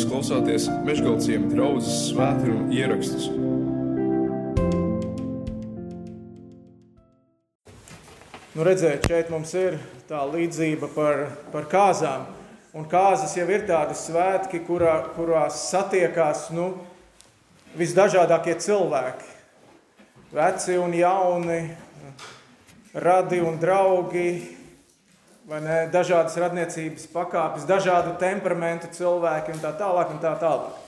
Jūs klausāties Meškāļu draugas svētkrājuma ierakstus. Nu, redziet, šeit mums ir tā līdzība par, par kāzām. Un kāzas jau ir tādi svētki, kurā, kurās satiekās nu, visdažādākie cilvēki. Veci un jauni, radi un draugi, ne, dažādas radniecības pakāpes, dažādu temperamentu cilvēki un tā tālāk. Un tā tālāk.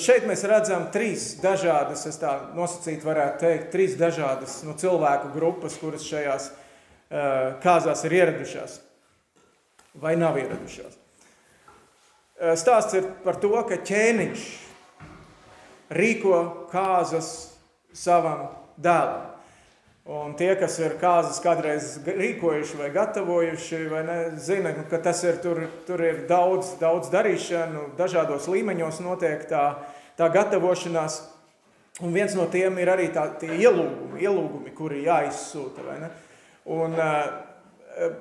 Šeit mēs redzam trīs dažādas, es tā nosacīt varētu teikt, trīs dažādas nu, cilvēku grupas, kuras šajās uh, kāzās ir ieradušās vai nav ieradušās. Stāsts ir par to, ka ķēniņš rīko kāzas savam dēlam. Un tie, kas ir kāzas kādreiz rīkojuši vai gatavojuši, vai ne, zina, ka tas ir, tur, tur ir daudz, daudz darīšanu, dažādos līmeņos notiek tā, tā gatavošanās. Un viens no tiem ir arī tā, tie ielūgumi, ielūgumi, kuri jāizsūta. Un, uh,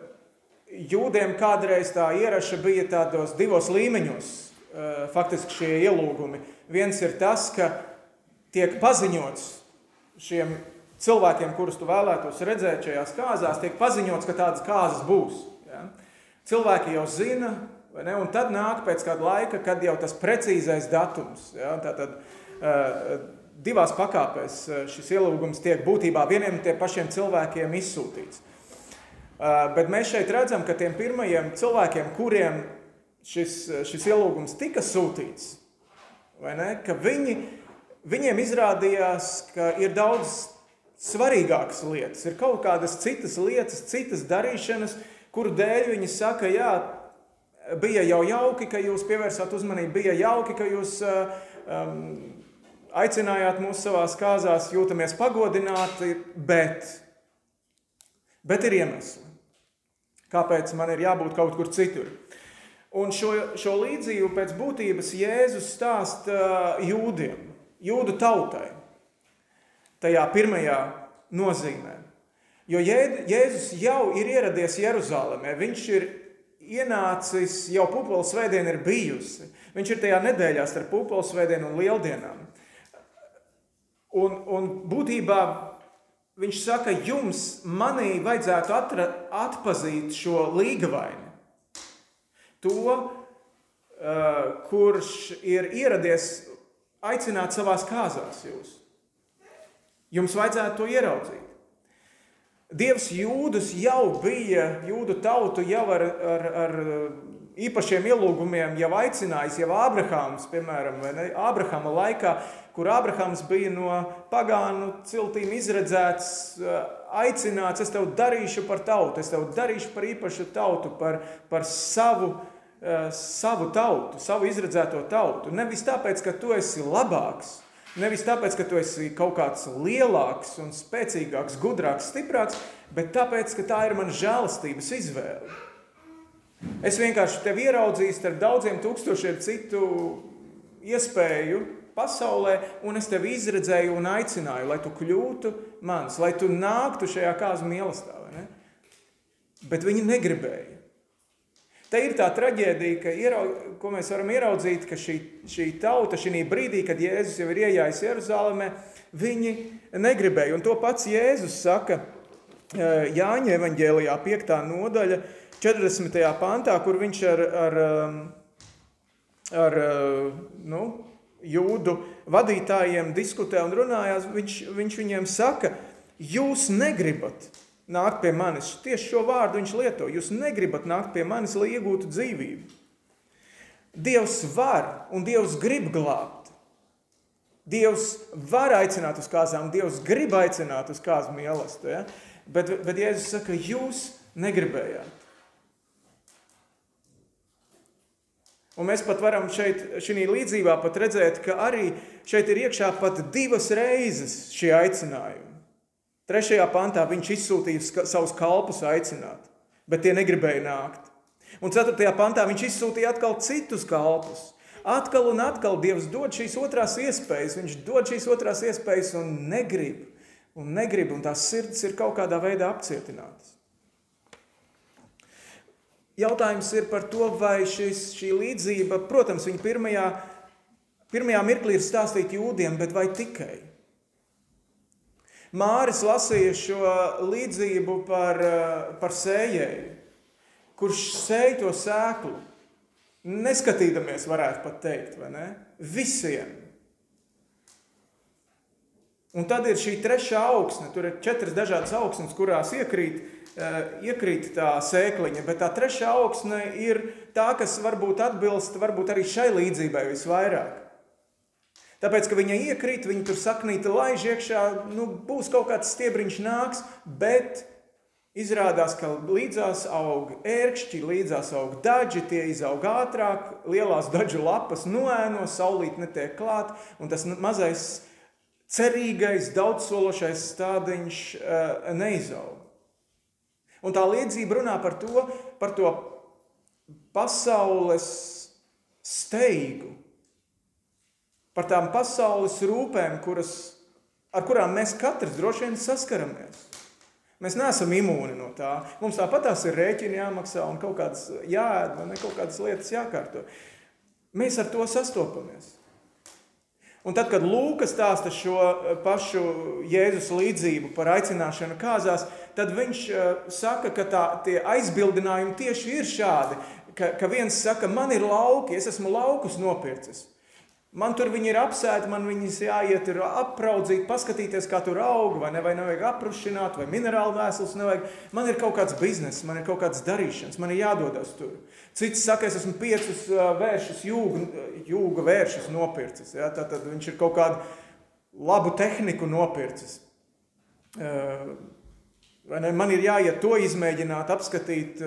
jūdiem kādreiz tā ieraša bija tādos divos līmeņos, uh, faktiski šie ielūgumi. Viens ir tas, ka tiek paziņots šiem cilvēkiem, kurus tu vēlētos redzēt šajās kāzās, tiek paziņots, ka tādas kāzas būs. Ja? Cilvēki jau zina, ne, un tad nāk pēc kāda laika, kad jau tas precīzais datums. Ja? Tātad, uh, divās pakāpēs šis ielūgums tiek būtībā vieniem tie pašiem cilvēkiem izsūtīts. Uh, bet mēs šeit redzam, ka tiem pirmajiem cilvēkiem, kuriem šis, šis ielūgums tika sūtīts, ne, ka viņi, viņiem izrādījās, ka ir daudz svarīgākas lietas, ir kaut kādas citas lietas, citas darīšanas, kuru dēļ viņi saka, jā, bija jau jauki, ka jūs pievērsāt uzmanību, bija jauki, ka jūs um, aicinājāt mūs savās kāzās, jūtamies pagodināti, bet, bet ir iemesli, kāpēc man ir jābūt kaut kur citur. Un šo, šo līdzību pēc būtības Jēzus stāsta jūdiem, jūdu tautai tajā pirmajā nozīmē. Jo Jēzus jau ir ieradies Jeruzalemē, viņš ir ienācis, jau pupola svētdiena ir bijusi. Viņš ir tajā nedēļā starp pupola svētdienu un lieldienām. Un, un būtībā viņš saka, jums manī vajadzētu atra, atpazīt šo līgavaini. To, uh, kurš ir ieradies aicināt savās kāzās jūs. Jums vajadzētu to ieraudzīt. Dievs jūdus jau bija, jūdu tautu jau ar, ar, ar īpašiem ielūgumiem jau aicinājis, jau Ābrahāms, piemēram, Ābrahama laikā, kur Ābrahāms bija no pagānu ciltīm izredzēts, aicināts, es tev darīšu par tautu, es tev darīšu par īpašu tautu, par, par savu, savu tautu, savu izredzēto tautu. Nevis tāpēc, ka tu esi labāks, Nevis tāpēc, ka tu esi kaut kāds lielāks un spēcīgāks, gudrāks, stiprāks, bet tāpēc, ka tā ir mana žēlastības izvēle. Es vienkārši tevi ieraudzīju starp daudziem tūkstošiem citu iespēju pasaulē, un es tevi izredzēju un aicināju, lai tu kļūtu mans, lai tu nāktu šajā kāzu mīlestībā. Bet viņi negribēja. Te ir tā traģēdija, ka ieraug, ko mēs varam ieraudzīt, ka šī, šī tauta šī brīdī, kad Jēzus jau ir ienācis Jeruzalemē, viņi negribēja. Un to pats Jēzus saka e, Jāņa evanģēlijā, 5. nodaļa, 40. pantā, kur viņš ar, ar, um, ar e, nu, jūdu vadītājiem diskutē un runājās. Viņš, viņš viņiem saka, jūs negribat nākt pie manis. Tieši šo vārdu viņš lieto. Jūs negribat nākt pie manis, lai iegūtu dzīvību. Dievs var un Dievs grib glābt. Dievs var aicināt uz kāzām, Dievs grib aicināt uz kāzu mīlestību. Ja? Bet, bet Jēzus saka, jūs negribējāt. Un mēs pat varam šeit, šī līdzībā redzēt, ka arī šeit ir iekšā pat divas reizes šie aicinājumi. Trešajā pantā viņš izsūtīja savus kalpus aicināt, bet tie negribēja nākt. Un ceturtajā pantā viņš izsūtīja atkal citus kalpus. Atkal un atkal Dievs dod šīs otrās iespējas, viņš dod šīs otrās iespējas un negrib. Un negrib, un tās sirds ir kaut kādā veidā apcietinātas. jautājums ir par to, vai šis, šī līdzība, protams, viņa pirmajā, pirmajā mirklī ir stāstīta jūdiem, bet vai tikai? Māris lasīja šo līdzību par, par sējēju, kurš sēja to sēklu, neskatīdamies, varētu pat teikt, vai ne? Visiem. Un tad ir šī trešā augsne. Tur ir četras dažādas augsnes, kurās iekrīt, eh, iekrīt tā sēkliņa. Bet tā trešā augsne ir tā, kas varbūt atbilst varbūt arī šai līdzībai visvairāk. Tāpēc, ka viņa iekrīt, viņa tur saknīta laiž iekšā, nu, būs kaut kāds stiebriņš nāks, bet izrādās, ka līdzās aug ērkšķi, līdzās aug daži, tie izaug ātrāk, lielās dažu lapas noēno, saulīt netiek klāt, un tas mazais cerīgais, daudzsološais stādiņš uh, neizaug. Un tā liedzība runā par to, par to pasaules steigu, par tām pasaules rūpēm, kuras, ar kurām mēs katrs droši vien saskaramies. Mēs neesam imūni no tā. Mums tāpat tās ir rēķini jāmaksā un kaut kādas jāēd, vai ne kaut kādas lietas jākārto. Mēs ar to sastopamies. Un tad, kad Lūkas stāsta šo pašu Jēzus līdzību par aicināšanu kāzās, tad viņš saka, ka tā, tie aizbildinājumi tieši ir šādi. Ka, ka viens saka, man ir lauki, es esmu laukus nopircis. Man tur viņi ir apsēti, man viņas jāiet, ir apraudzīt, paskatīties, kā tur aug, vai, ne, vai nevajag aprušināt, vai minerālu vēsels nevajag. Man ir kaut kāds bizness, man ir kaut kāds darīšanas, man ir jādodas tur. Cits saka, es esmu piecus vēršus, jūga, jūga vēršus nopircis. Ja? Tad, tad viņš ir kaut kādu labu tehniku nopircis. Ne, man ir jāiet to izmēģināt, apskatīt,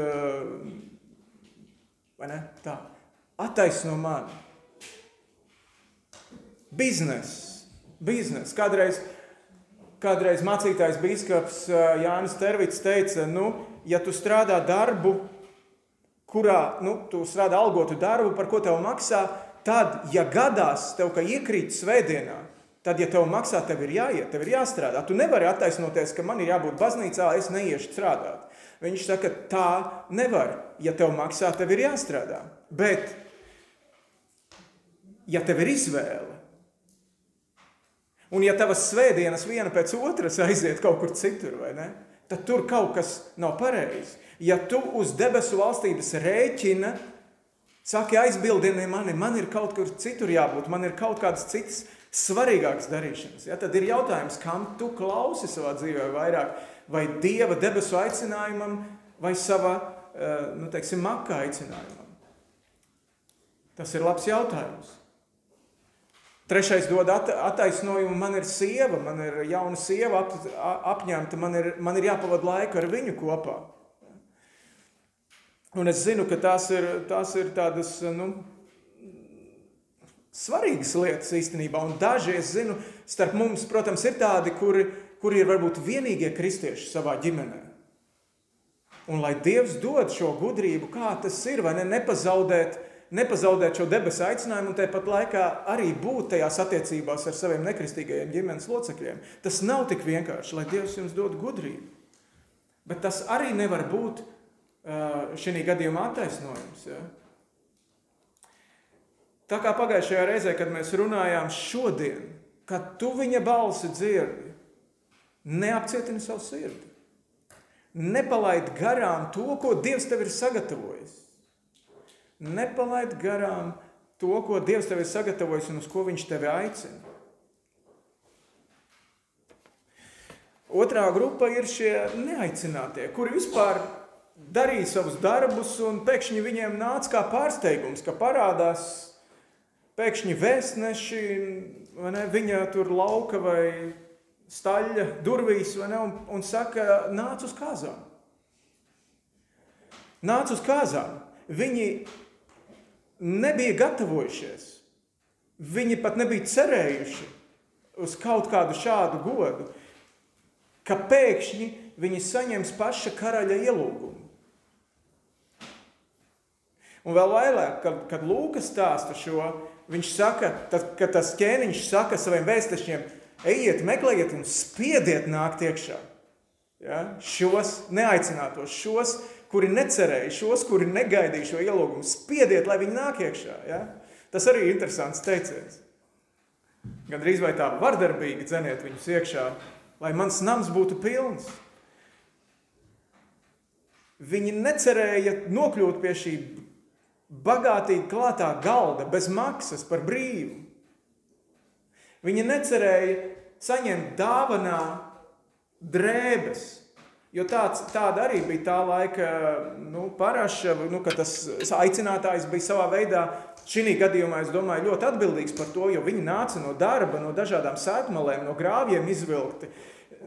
vai ne? Tā. Attaisno mani. Bizness. Biznes. Kādreiz, kādreiz mācītājs biskups Jānis Tervits teica, nu, ja tu strādā darbu, kurā nu, tu strādā algotu darbu, par ko tev maksā, tad, ja gadās tev, ka iekrīt svētdienā, tad, ja tev maksā, tev ir jāiet, tev ir jāstrādā. Tu nevari attaisnoties, ka man ir jābūt baznīcā, es neiešu strādāt. Viņš saka, tā nevar. Ja tev maksā, tev ir jāstrādā. Bet, ja tev ir izvēle, Un ja tavas svētdienas viena pēc otras aiziet kaut kur citur, vai ne? Tad tur kaut kas nav pareizi. Ja tu uz debesu valstības rēķina, saki aizbildini mani, man ir kaut kur citur jābūt, man ir kaut kādas citas svarīgākas darīšanas. Ja? Tad ir jautājums, kam tu klausi savā dzīvē vairāk? Vai Dieva debesu aicinājumam, vai sava, eh, nu, teiksim, makā aicinājumam? Tas ir labs jautājums. Trešais dod attaisnojumu, man ir sieva, man ir jauna sieva ap, apņemta, man ir, man ir jāpavada laiku ar viņu kopā. Un es zinu, ka tās ir, tās ir tādas nu, svarīgas lietas īstenībā. Un daži, es zinu, starp mums, protams, ir tādi, kuri, kuri ir varbūt vienīgie kristieši savā ģimenē. Un lai Dievs dod šo gudrību, kā tas ir, vai ne, nepazaudēt nepazaudēt šo debesu aicinājumu un tāpat laikā arī būt tajās attiecībās ar saviem nekristīgajiem ģimenes locekļiem. Tas nav tik vienkārši, lai Dievs jums dod gudrību. Bet tas arī nevar būt šī gadījumā attaisnojums. Ja? Tā kā pagājušajā reizē, kad mēs runājām šodien, kad tu viņa balsi dzirdi, neapcietini savu sirdi. Nepalaid garām to, ko Dievs tev ir sagatavojis nepalaid garām to, ko Dievs tev ir sagatavojis un uz ko Viņš tevi aicina. Otrā grupa ir šie neaicinātie, kuri vispār darīja savus darbus, un pēkšņi viņiem nāca kā pārsteigums, ka parādās pēkšņi vēstneši, ne, viņa tur lauka vai staļļa durvīs, ne, un, un saka, nāc uz kāzām. Nāc uz kāzām. Viņi nebija gatavojušies. Viņi pat nebija cerējuši uz kaut kādu šādu godu, ka pēkšņi viņi saņems paša karaļa ielūgumu. Un vēl vairāk, kad, kad Lūkas stāsta šo, viņš saka, tad, kad tas ķēniņš saka saviem vēstešiem, ejiet, meklējiet un spiediet nākt iekšā. Ja? Šos neaicinātos, šos, kuri necerēja, šos, kuri negaidīja šo ielūgumu, spiediet, lai viņi nāk iekšā. Ja? Tas arī ir interesants teiciens. Gan drīz vai tā vardarbīgi dzeniet viņus iekšā, lai mans nams būtu pilns. Viņi necerēja nokļūt pie šī bagātīgi klātā galda bez maksas par brīvu. Viņi necerēja saņemt dāvanā drēbes, jo tāds, tāda arī bija tā laika nu, paraša, nu, ka tas aicinātājs bija savā veidā Šī gadījumā es domāju, ļoti atbildīgs par to, jo viņi nāca no darba, no dažādām sēkmalēm, no grāvjiem izvilkti.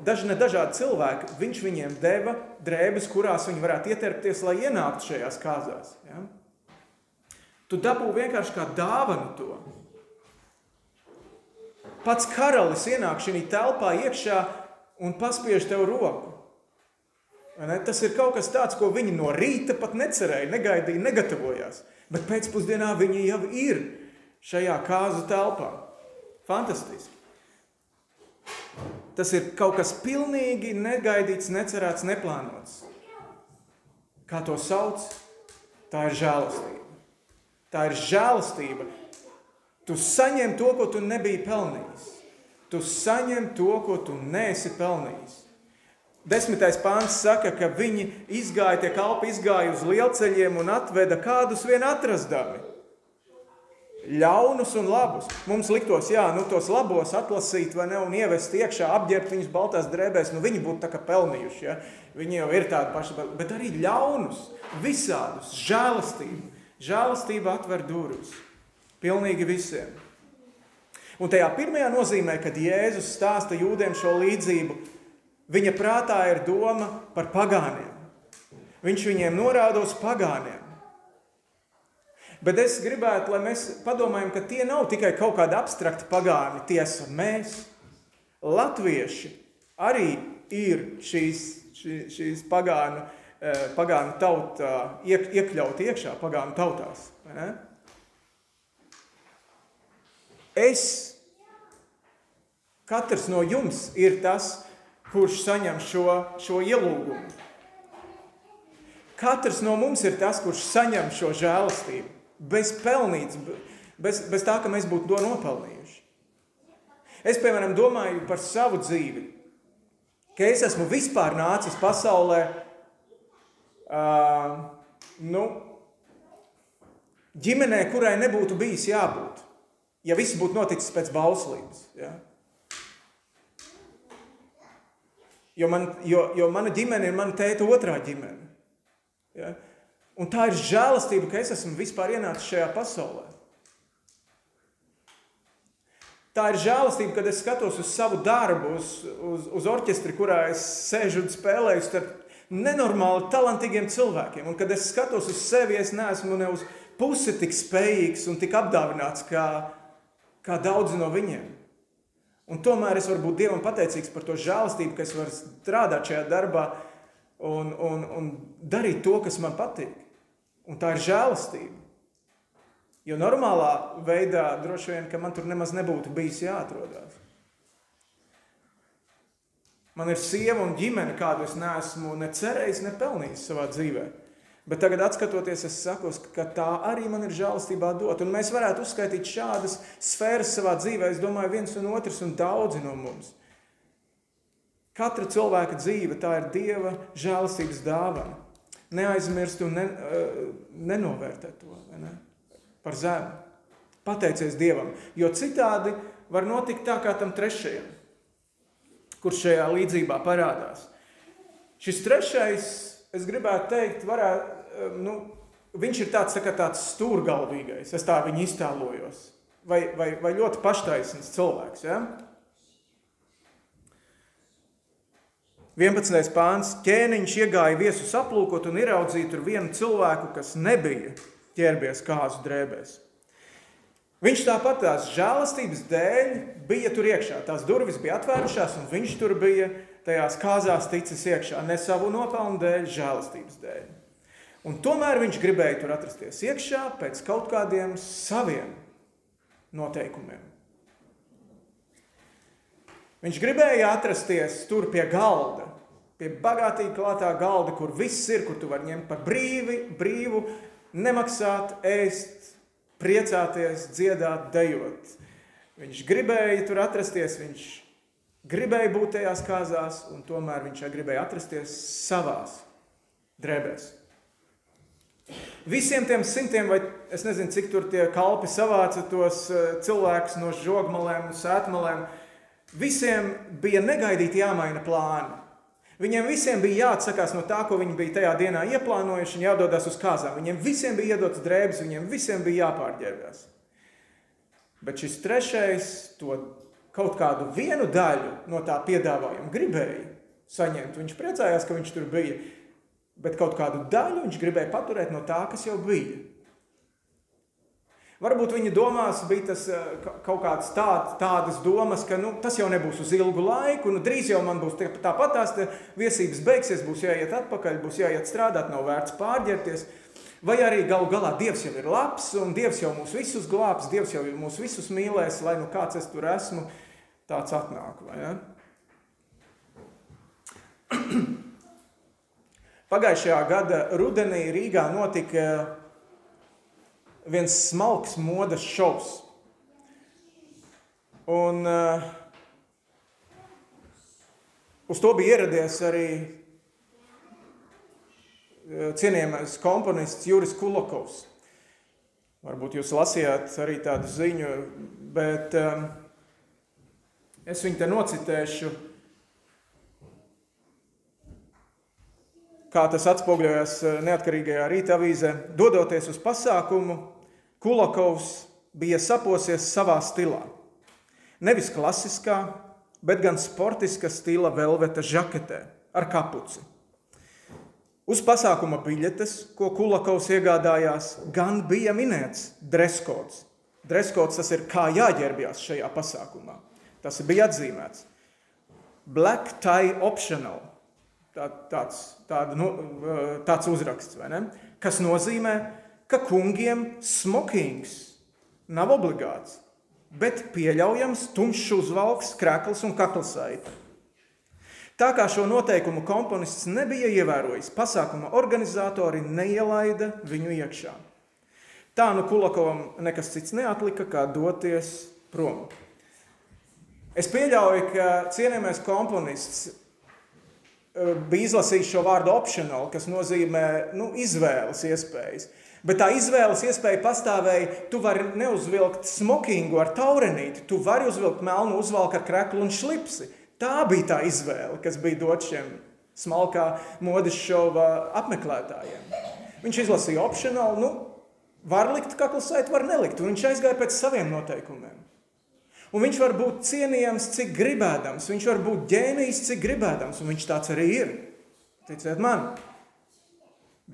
Daži ne dažādi cilvēki, viņš viņiem deva drēbes, kurās viņi varētu ieterpties, lai ienāktu šajās kāzās. Ja? Tu dabū vienkārši kā dāvanu to. Pats karalis ienāk šajā telpā iekšā un paspiež tev roku. Tas ir kaut kas tāds, ko viņi no rīta pat necerēja, negaidīja, negatavojās bet pēcpusdienā viņi jau ir šajā kāzu telpā. Fantastiski! Tas ir kaut kas pilnīgi negaidīts, necerēts, neplānots. Kā to sauc? Tā ir žēlastība. Tā ir žēlastība. Tu saņem to, ko tu nebiji pelnījis. Tu saņem to, ko tu neesi pelnījis. Desmitais pāns saka, ka viņi izgāja, tie kalpi izgāja uz lielceļiem un atveda kādus vien atrastami. Ļaunus un labus. Mums liktos, jā, nu tos labos atlasīt vai ne un ievest iekšā, apģērbt viņus baltās drēbēs, nu viņi būtu tā kā pelnījuši, ja? Viņi jau ir tādi paši, bet arī ļaunus, visādus, žēlastību. Žēlastība atver durvis. Pilnīgi visiem. Un tajā pirmajā nozīmē, kad Jēzus stāsta jūdiem šo līdzību, Viņa prātā ir doma par pagāniem. Viņš viņiem norāda uz pagāniem. Bet es gribētu, lai mēs padomājam, ka tie nav tikai kaut kādi abstrakti pagāni. Tie esam mēs. Latvieši arī ir šīs, šī, šīs pagānu, eh, pagānu tautā, iek, iekļauti iekšā pagānu tautās. Es, katrs no jums ir tas, kurš saņem šo, šo ielūgumu. Katrs no mums ir tas, kurš saņem šo žēlastību, bez pelnītas, bez, bez tā, ka mēs būtu to nopelnījuši. Es, piemēram, domāju par savu dzīvi, ka es esmu vispār nācis pasaulē, uh, nu, ģimenē, kurai nebūtu bijis jābūt, ja viss būtu noticis pēc bauslības. Ja? Jo, man, jo, jo mana ģimene ir mana tēta otrā ģimene. Ja? Un tā ir žēlastība, ka es esmu vispār ienācis šajā pasaulē. Tā ir žēlastība, kad es skatos uz savu darbu, uz, uz, uz orķestri, kurā es sēžu un spēlēju starp nenormāli talantīgiem cilvēkiem. Un kad es skatos uz sevi, es neesmu ne uz pusi tik spējīgs un tik apdāvināts kā, kā daudzi no viņiem. Un tomēr es varu būt Dievam pateicīgs par to žēlastību, ka es varu strādāt šajā darbā un, un, un darīt to, kas man patīk. Un tā ir žēlastība. Jo normālā veidā droši vien, ka man tur nemaz nebūtu bijis jāatrodas. Man ir sieva un ģimene, kādu es neesmu ne cerējis, ne pelnījis savā dzīvēm. Bet tagad, skatoties, es saku, ka tā arī man ir žēlastībā dot. Un mēs varētu uzskaitīt šādas sfēras savā dzīvē. Es domāju, viens un otrs un daudzi no mums. Katra cilvēka dzīve tā ir Dieva žēlastības dāvana. Neaizmirst un ne, eh, nenovērtēt to ne? par zemu. Pateicies Dievam, jo citādi var notikt tā kā tam trešajam, kurš šajā līdzībā parādās. Šis trešais, es gribētu teikt, varētu, nu, viņš ir tāds, tā tāds stūrgalvīgais, es tā viņu iztēlojos, vai, vai, vai ļoti paštaisns cilvēks. Ja? 11. pāns ķēniņš iegāja viesus aplūkot un ieraudzīt tur vienu cilvēku, kas nebija ķērbies kāzu drēbēs. Viņš tāpat tās žēlastības dēļ bija tur iekšā. Tās durvis bija atvērušās, un viņš tur bija tajās kāzās ticis iekšā. Ne savu nopelnu dēļ, žēlastības dēļ. Un tomēr viņš gribēja tur atrasties iekšā pēc kaut kādiem saviem noteikumiem. Viņš gribēja atrasties tur pie galda, Pie bagātīgi klātā galda, kur viss ir, kur tu vari ņemt par brīvi, brīvu, nemaksāt, ēst, priecāties, dziedāt, dejot. Viņš gribēja tur atrasties, viņš gribēja būt tajās kāzās, un tomēr viņš gribēja atrasties savās drēbēs. Visiem tiem simtiem, vai es nezinu, cik tur tie kalpi savāca tos eh, cilvēkus no žogmalēm un sētmalēm, visiem bija negaidīti jāmaina plāni. Viņiem visiem bija jāatsakās no tā, ko viņi bija tajā dienā ieplānojuši, un jādodas uz kāzām. Viņiem visiem bija iedotas drēbes, viņiem visiem bija jāpārģērbjas. Bet šis trešais to kaut kādu vienu daļu no tā piedāvājuma gribēja saņemt. Viņš priecājās, ka viņš tur bija bet kaut kādu daļu viņš gribēja paturēt no tā, kas jau bija. Varbūt viņa domās bija tas eh, kaut kāds tād, tādas domas, ka nu, tas jau nebūs uz ilgu laiku, nu, drīz jau man būs tāpat tās viesības beigsies, būs jāiet atpakaļ, būs jāiet strādāt, nav vērts pārģērties. Vai arī galu galā Dievs jau ir labs un Dievs jau mūs visus glābs, Dievs jau mūs visus mīlēs, lai nu kāds es tur esmu, tāds atnāk. Vai, ja? Pagājušajā gada rudenī Rīgā notika viens smalks modes šovs. Un, uh, uz to bija ieradies arī uh, cienījamais komponists Juris Kulakovs. Varbūt jūs lasījāt arī tādu ziņu, bet um, es viņu te nocitēšu. Kā tas atspoguļojas eh, neatkarīgajā rīta avīzē. Dodoties uz pasākumu, Kulakovs bija saposies savā stilā. Nevis klasiskā, bet gan sportiska stila velveta žaketē ar kapuci. Uz pasākuma biļetes, ko Kulakovs iegādājās, gan bija minēts dreskots. Dreskots tas ir kā jāģērbjas šajā pasākumā. Tas bija atzīmēts. Black tie optional tā, tāds, tāda, nu, tāds uzraksts, kas nozīmē, ka kungiem smokings nav obligāts, bet pieļaujams tumšs uzvalks, krekls un kaklasaita. Tā kā šo noteikumu komponists nebija ievērojis, pasākuma organizatori neielaida viņu iekšā. Tā nu Kulakovam nekas cits neatlika, kā doties prom. Es pieļauju, ka cienījamais komponists bija izlasījis šo vārdu optional, kas nozīmē nu, izvēles iespējas. Bet tā izvēles iespēja pastāvēja. Tu vari neuzvilkt smokingu ar taurenīti, tu vari uzvilkt melnu uzvalku ar kreklu un šlipsi. Tā bija tā izvēle, kas bija dot šiem smalkā modes šova apmeklētājiem. Viņš izlasīja optional, nu, var likt kaklasēt, var nelikt, un viņš aizgāja pēc saviem noteikumiem. Un viņš var būt cienījams, cik gribēdams, viņš var būt ģēnijs, cik gribēdams, un viņš tāds arī ir. Ticiet man.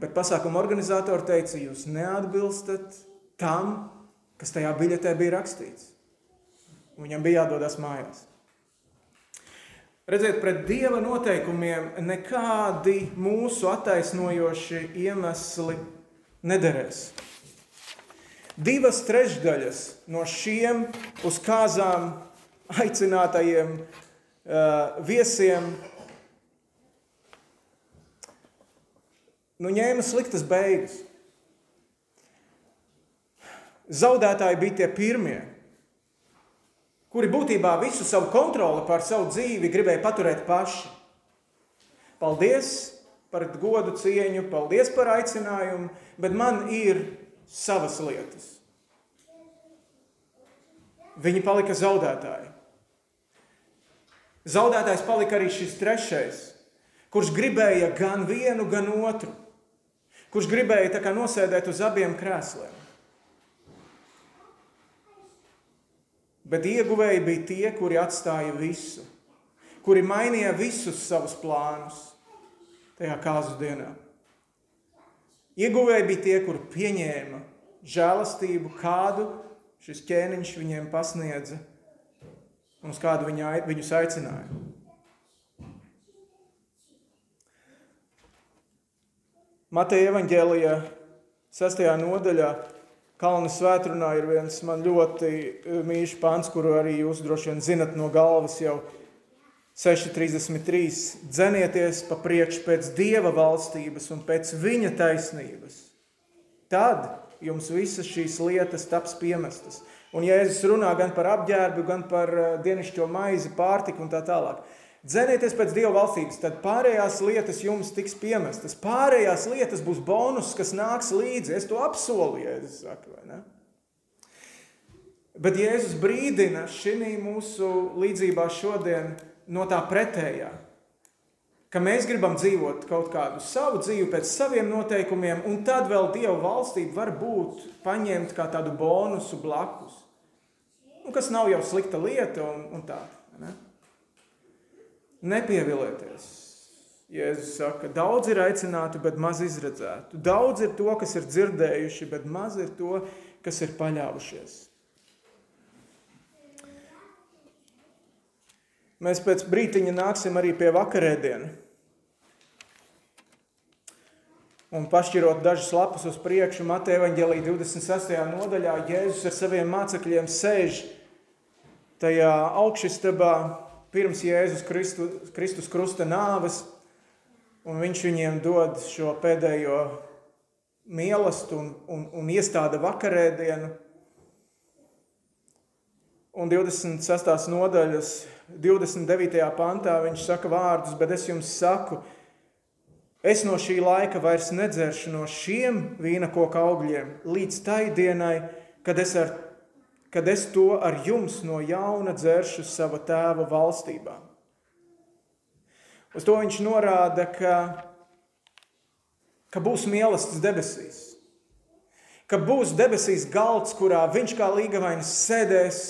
Bet pasākuma organizatori teica, jūs neatbilstat tam, kas tajā biļetē bija rakstīts. Un viņam bija jādodas mājās. Redziet, pret dieva noteikumiem nekādi mūsu attaisnojoši iemesli nederēs. Divas trešdaļas no šiem uz kāzām aicinātajiem uh, viesiem nu, ņēma sliktas beigas. Zaudētāji bija tie pirmie, kuri būtībā visu savu kontroli pār savu dzīvi gribēja paturēt paši. Paldies par godu cieņu, paldies par aicinājumu, bet man ir savas lietas. Viņi palika zaudētāji. Zaudētājs palika arī šis trešais, kurš gribēja gan vienu, gan otru, kurš gribēja nosēdēt uz abiem krēsliem. Bet ieguvēji bija tie, kuri atstāja visu, kuri mainīja visus savus plānus tajā kāzu dienā. Ieguvēji bija tie, kuri pieņēma žēlastību, kādu šis ķēniņš viņiem pasniedza un uz kādu viņa, viņus aicināja. Mateja evaņģēlijā, 6. nodaļā, Kalnu svētrunā ir viens man ļoti eh, mīļš pants, kuru arī jūs droši vien zinat no galvas jau. 6.33. Dzenieties pa priekšu pēc Dieva valstības un pēc Viņa taisnības. Tad jums visas šīs lietas taps piemestas. Un Jēzus runā gan par apģērbu, gan par eh, dienascho maizi, pārtiku un tā tālāk. Dzenieties pēc Dieva valstības, tad pārējās lietas jums tiks piemestas. Pārējās lietas būs bonus, kas nāks līdzi. Es to apsolu, Jēzus saka, vai ne? Bet Jēzus brīdina šī mūsu līdzībā šodien no tā pretējā. Ka mēs gribam dzīvot kaut kādu savu dzīvi pēc saviem noteikumiem, un tad vēl Dieva valstība var būt paņemt kā tādu bonusu blakus. Nu, kas nav jau slikta lieta un, un tā. Ne? Nepievilieties. Jēzus saka, daudz ir aicināti, bet maz izredzētu. Daudz ir to, kas ir dzirdējuši, bet maz ir to, kas ir paļāvušies. Mēs pēc brīdiņa nāksim arī pie vakarēdiena. Un pašķirot dažas lapas uz priekšu, Mateja Vāģelī 26. nodaļā, Jēzus ar saviem mācekļiem sēž tajā augšstabā pirms Jēzus Kristu, Kristus krusta nāves, un viņš viņiem dod šo pēdējo mīlestību un, un, un iestāda vakarēdienu. Un 26. nodaļas 29. pantā viņš saka vārdus, bet es jums saku, es no šī laika vairs nedzeršu no šiem vīna koka augļiem līdz tai dienai, kad es, ar, kad es to ar jums no jauna dzeršu sava tēva valstībā. Uz to viņš norāda, ka, ka būs mīlestības debesīs, ka būs debesīs galds, kurā viņš kā līgavainis sēdēs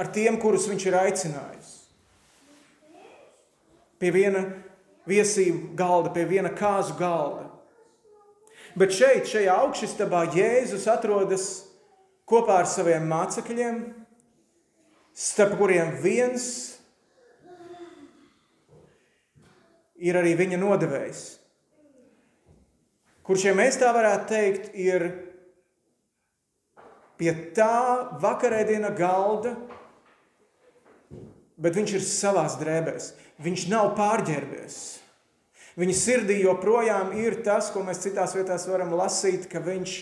ar tiem, kurus viņš ir aicinājis. Pie viena viesību galda, pie viena kāzu galda. Bet šeit, šajā augšstabā, Jēzus atrodas kopā ar saviem mācekļiem, starp kuriem viens ir arī viņa nodevējs. Kurš, ja mēs tā varētu teikt, ir pie tā vakarēdiena galda, bet viņš ir savās drēbēs. Viņš nav pārģērbies. Viņa sirdī joprojām ir tas, ko mēs citās vietās varam lasīt, ka viņš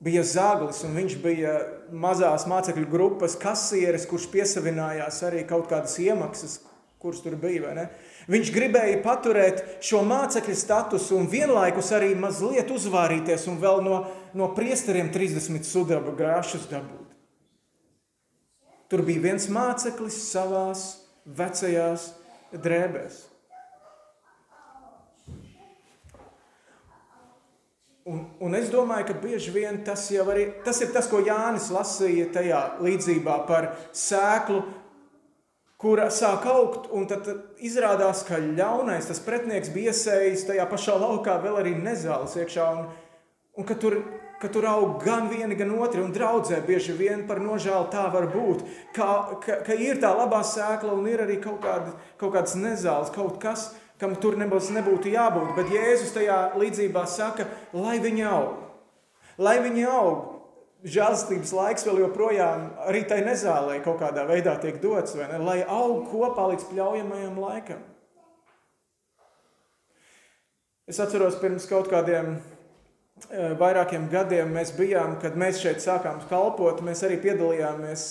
bija zaglis un viņš bija mazās mācekļu grupas kasieris, kurš piesavinājās arī kaut kādas iemaksas, kuras tur bija. Viņš gribēja paturēt šo mācekļu statusu un vienlaikus arī mazliet uzvārīties un vēl no, no priesteriem 30 sudraba grāšus dabūt. Tur bija viens māceklis savās vecajās drēbēs. Un, un es domāju, ka bieži vien tas jau arī, tas ir tas, ko Jānis lasīja tajā līdzībā par sēklu, kura sāk augt, un tad izrādās, ka ļaunais, tas pretnieks bija iesējis tajā pašā laukā vēl arī nezāles iekšā, un, un ka tur ka tur aug gan viena, gan otra, un draudzē bieži vien par nožēlu tā var būt, ka, ka, ka ir tā labā sēkla un ir arī kaut, kāda, kaut kāds nezāles, kaut kas, kam tur nebūs, nebūtu jābūt. Bet Jēzus tajā līdzībā saka, lai viņi aug, lai viņi aug. Žēlstības laiks vēl joprojām arī tai nezālē kaut kādā veidā tiek dots, lai aug kopā līdz pļaujamajam laikam. Es atceros pirms kaut kādiem Eh, vairākiem gadiem mēs bijām, kad mēs šeit sākām kalpot, mēs arī piedalījāmies,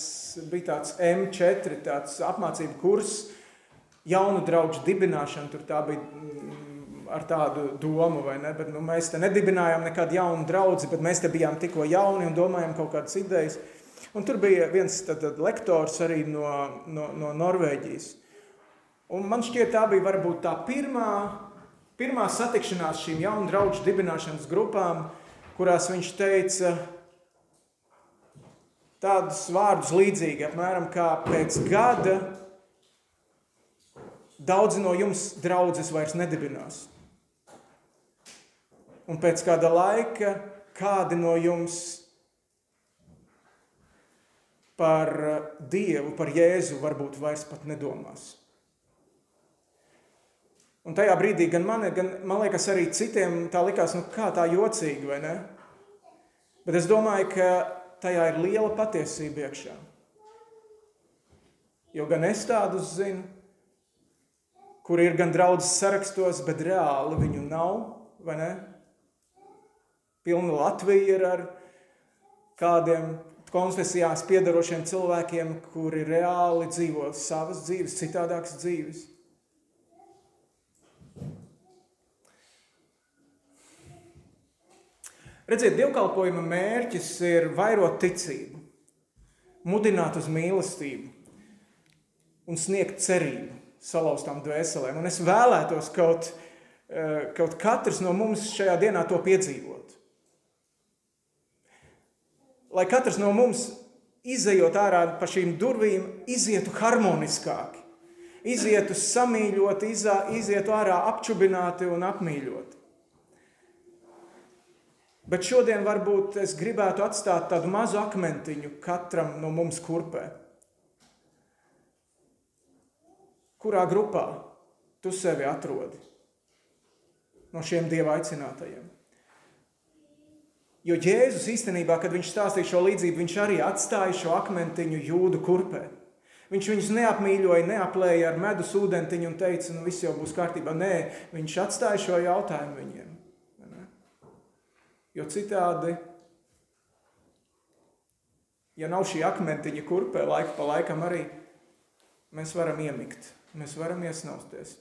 bija tāds M4, tāds apmācību kurs, jaunu draugu dibināšana, tur tā bija mm, ar tādu domu, vai ne, bet nu, mēs te nedibinājām nekādu jaunu draugu, bet mēs te bijām tikko jauni un domājām kaut kādas idejas. Un tur bija viens tad, tad lektors arī no, no, no Norvēģijas. Un man šķiet, tā bija varbūt tā pirmā pirmā satikšanās šīm jaunu draugu dibināšanas grupām, kurās viņš teica tādus vārdus līdzīgi, apmēram kā pēc gada daudzi no jums draudzes vairs nedibinās. Un pēc kāda laika kādi no jums par Dievu, par Jēzu varbūt vairs pat nedomās. Un tajā brīdī gan man, gan man liekas, arī citiem tā likās, nu, kā tā jocīgi, vai ne? Bet es domāju, ka tajā ir liela patiesība iekšā. Jo gan es tādus zinu, kur ir gan draudzes sarakstos, bet reāli viņu nav, vai ne? Pilna Latvija ir ar kādiem konfesijās piedarošiem cilvēkiem, kuri reāli dzīvo savas dzīves, citādākas dzīves. Redziet, dievkalpojuma mērķis ir vairot ticību, mudināt uz mīlestību un sniegt cerību salauztām dvēselēm. Un es vēlētos kaut, eh, kaut katrs no mums šajā dienā to piedzīvot. Lai katrs no mums, izējot ārā pa šīm durvīm, izietu harmoniskāki, izietu samīļoti, izietu ārā apčubināti un apmīļoti. Bet šodien varbūt es gribētu atstāt tādu mazu akmentiņu katram no mums kurpē. Kurā grupā tu sevi atrodi no šiem dieva aicinātajiem? Jo Jēzus īstenībā, kad viņš stāstīja šo līdzību, viņš arī atstāja šo akmentiņu jūdu kurpē. Viņš viņus neapmīļoja, neaplēja ar medus ūdentiņu un teica, nu viss jau būs kārtībā. Nē, viņš atstāja šo jautājumu viņiem. Jo citādi, ja nav šī akmentiņa kurpē, laika pa laikam arī mēs varam iemigt, mēs varam iesnausties.